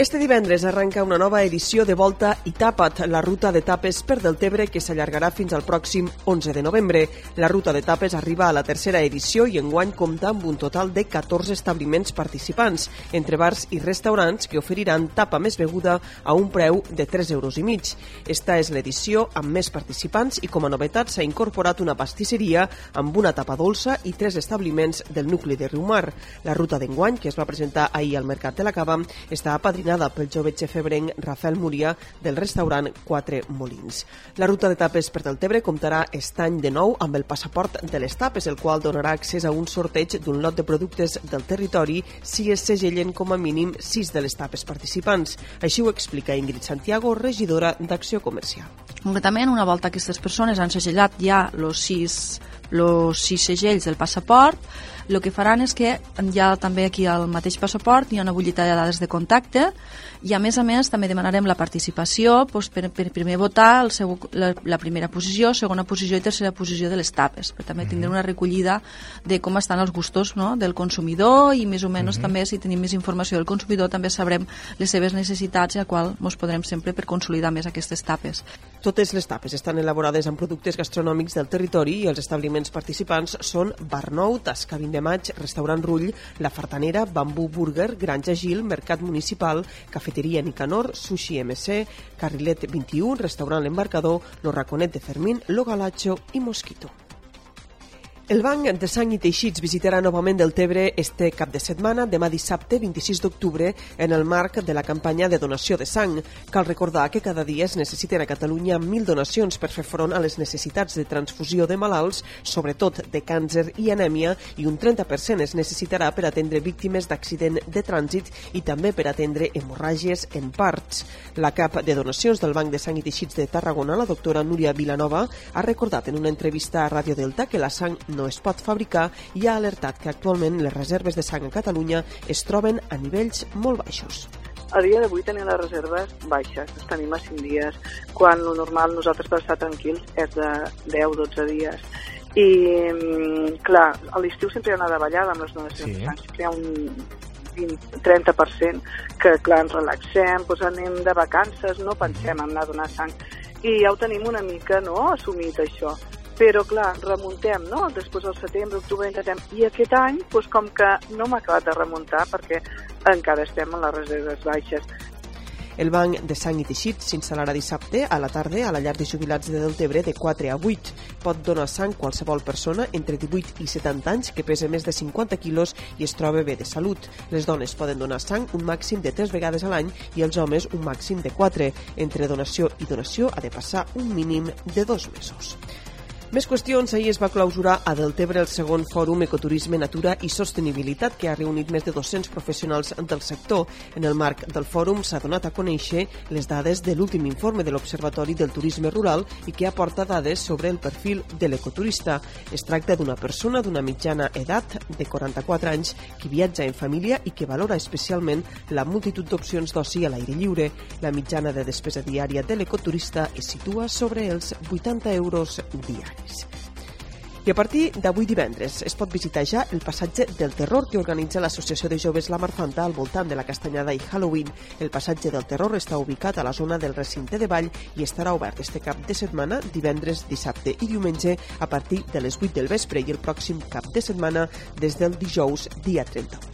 Este divendres arranca una nova edició de Volta i Tapa't, la ruta de tapes per Deltebre que s'allargarà fins al pròxim 11 de novembre. La ruta de tapes arriba a la tercera edició i enguany compta amb un total de 14 establiments participants, entre bars i restaurants que oferiran tapa més beguda a un preu de 3 euros i mig. Esta és l'edició amb més participants i com a novetat s'ha incorporat una pastisseria amb una tapa dolça i tres establiments del nucli de Riumar. La ruta d'enguany, que es va presentar ahir al Mercat de la Cava, està apadrinada patrocinada pel jove xefebrenc Rafael Múria del restaurant Quatre Molins. La ruta de tapes per Deltebre comptarà estany de nou amb el passaport de les tapes, el qual donarà accés a un sorteig d'un lot de productes del territori si es segellen com a mínim sis de les tapes participants. Així ho explica Ingrid Santiago, regidora d'Acció Comercial. Concretament, una volta que aquestes persones han segellat ja els sis, los sis segells del passaport, el que faran és que hi ha també aquí al mateix passaport hi ha una butlleta de dades de contacte i a més a més també demanarem la participació doncs, per, per primer votar el seu, la, la primera posició, segona posició i tercera posició de les tapes, per també tindre una recollida de com estan els gustos no? del consumidor i més o menys uh -huh. també si tenim més informació del consumidor també sabrem les seves necessitats i al qual ens podrem sempre per consolidar més aquestes tapes. Totes les tapes estan elaborades amb productes gastronòmics del territori i els establiments participants són Bar Nou, Tascavin de Maig, Restaurant Rull, La Fartanera, Bambú Burger, Granja Gil, Mercat Municipal, Cafeteria Nicanor, Sushi MC, Carrilet 21, Restaurant L'Embarcador, Lo Raconet de Fermín, Lo Galacho i Mosquito. El Banc de Sang i Teixits visitarà novament del Tebre este cap de setmana, demà dissabte 26 d'octubre, en el marc de la campanya de donació de sang. Cal recordar que cada dia es necessiten a Catalunya 1.000 donacions per fer front a les necessitats de transfusió de malalts, sobretot de càncer i anèmia, i un 30% es necessitarà per atendre víctimes d'accident de trànsit i també per atendre hemorràgies en parts. La cap de donacions del Banc de Sang i Teixits de Tarragona, la doctora Núria Vilanova, ha recordat en una entrevista a Ràdio Delta que la sang no es pot fabricar i ha alertat que actualment les reserves de sang a Catalunya es troben a nivells molt baixos. A dia d'avui tenim les reserves baixes, les tenim a 5 dies, quan lo normal nosaltres per estar tranquils és de 10-12 dies. I, mm, clar, a l'estiu sempre hi ha una davallada amb les donacions sí. de sempre hi ha un 20, 30%, que clar, ens relaxem, doncs anem de vacances, no pensem en anar a donar sang. I ja ho tenim una mica no, assumit, això però clar, remuntem, no? Després del setembre, octubre, intentem. I aquest any, doncs, com que no m'ha acabat de remuntar perquè encara estem en les reserves baixes. El Banc de Sang i Teixit s'instal·larà dissabte a la tarda a la llar de jubilats de Deltebre de 4 a 8. Pot donar sang qualsevol persona entre 18 i 70 anys que pesa més de 50 quilos i es troba bé de salut. Les dones poden donar sang un màxim de 3 vegades a l'any i els homes un màxim de 4. Entre donació i donació ha de passar un mínim de dos mesos. Més qüestions. Ahir es va clausurar a Deltebre el segon fòrum Ecoturisme, Natura i Sostenibilitat que ha reunit més de 200 professionals del sector. En el marc del fòrum s'ha donat a conèixer les dades de l'últim informe de l'Observatori del Turisme Rural i que aporta dades sobre el perfil de l'ecoturista. Es tracta d'una persona d'una mitjana edat de 44 anys que viatja en família i que valora especialment la multitud d'opcions d'oci a l'aire lliure. La mitjana de despesa diària de l'ecoturista es situa sobre els 80 euros diaris diaris. I a partir d'avui divendres es pot visitar ja el passatge del terror que organitza l'Associació de Joves La Marfanta al voltant de la Castanyada i Halloween. El passatge del terror està ubicat a la zona del recinte de Vall i estarà obert este cap de setmana, divendres, dissabte i diumenge a partir de les 8 del vespre i el pròxim cap de setmana des del dijous dia 31.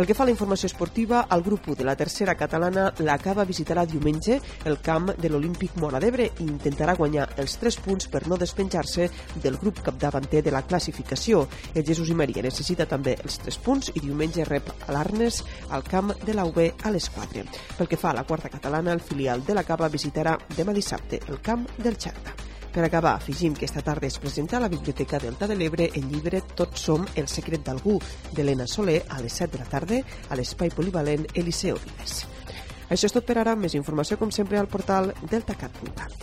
Pel que fa a la informació esportiva, el grup 1 de la tercera catalana l'acaba visitarà diumenge el camp de l'Olímpic Mora d'Ebre i intentarà guanyar els 3 punts per no despenjar-se del grup capdavanter de la classificació. El Jesús i Maria necessita també els 3 punts i diumenge rep a l'Arnes al camp de la UB a les 4. Pel que fa a la quarta catalana, el filial de la Cava visitarà demà dissabte el camp del Xerta. Per acabar, afegim que esta tarda es presenta a la Biblioteca Delta de l'Ebre el llibre Tots som el secret d'algú, d'Helena Soler, a les 7 de la tarda, a l'espai polivalent Eliseo Vives. Això és tot per ara. Més informació, com sempre, al portal deltacat.cat.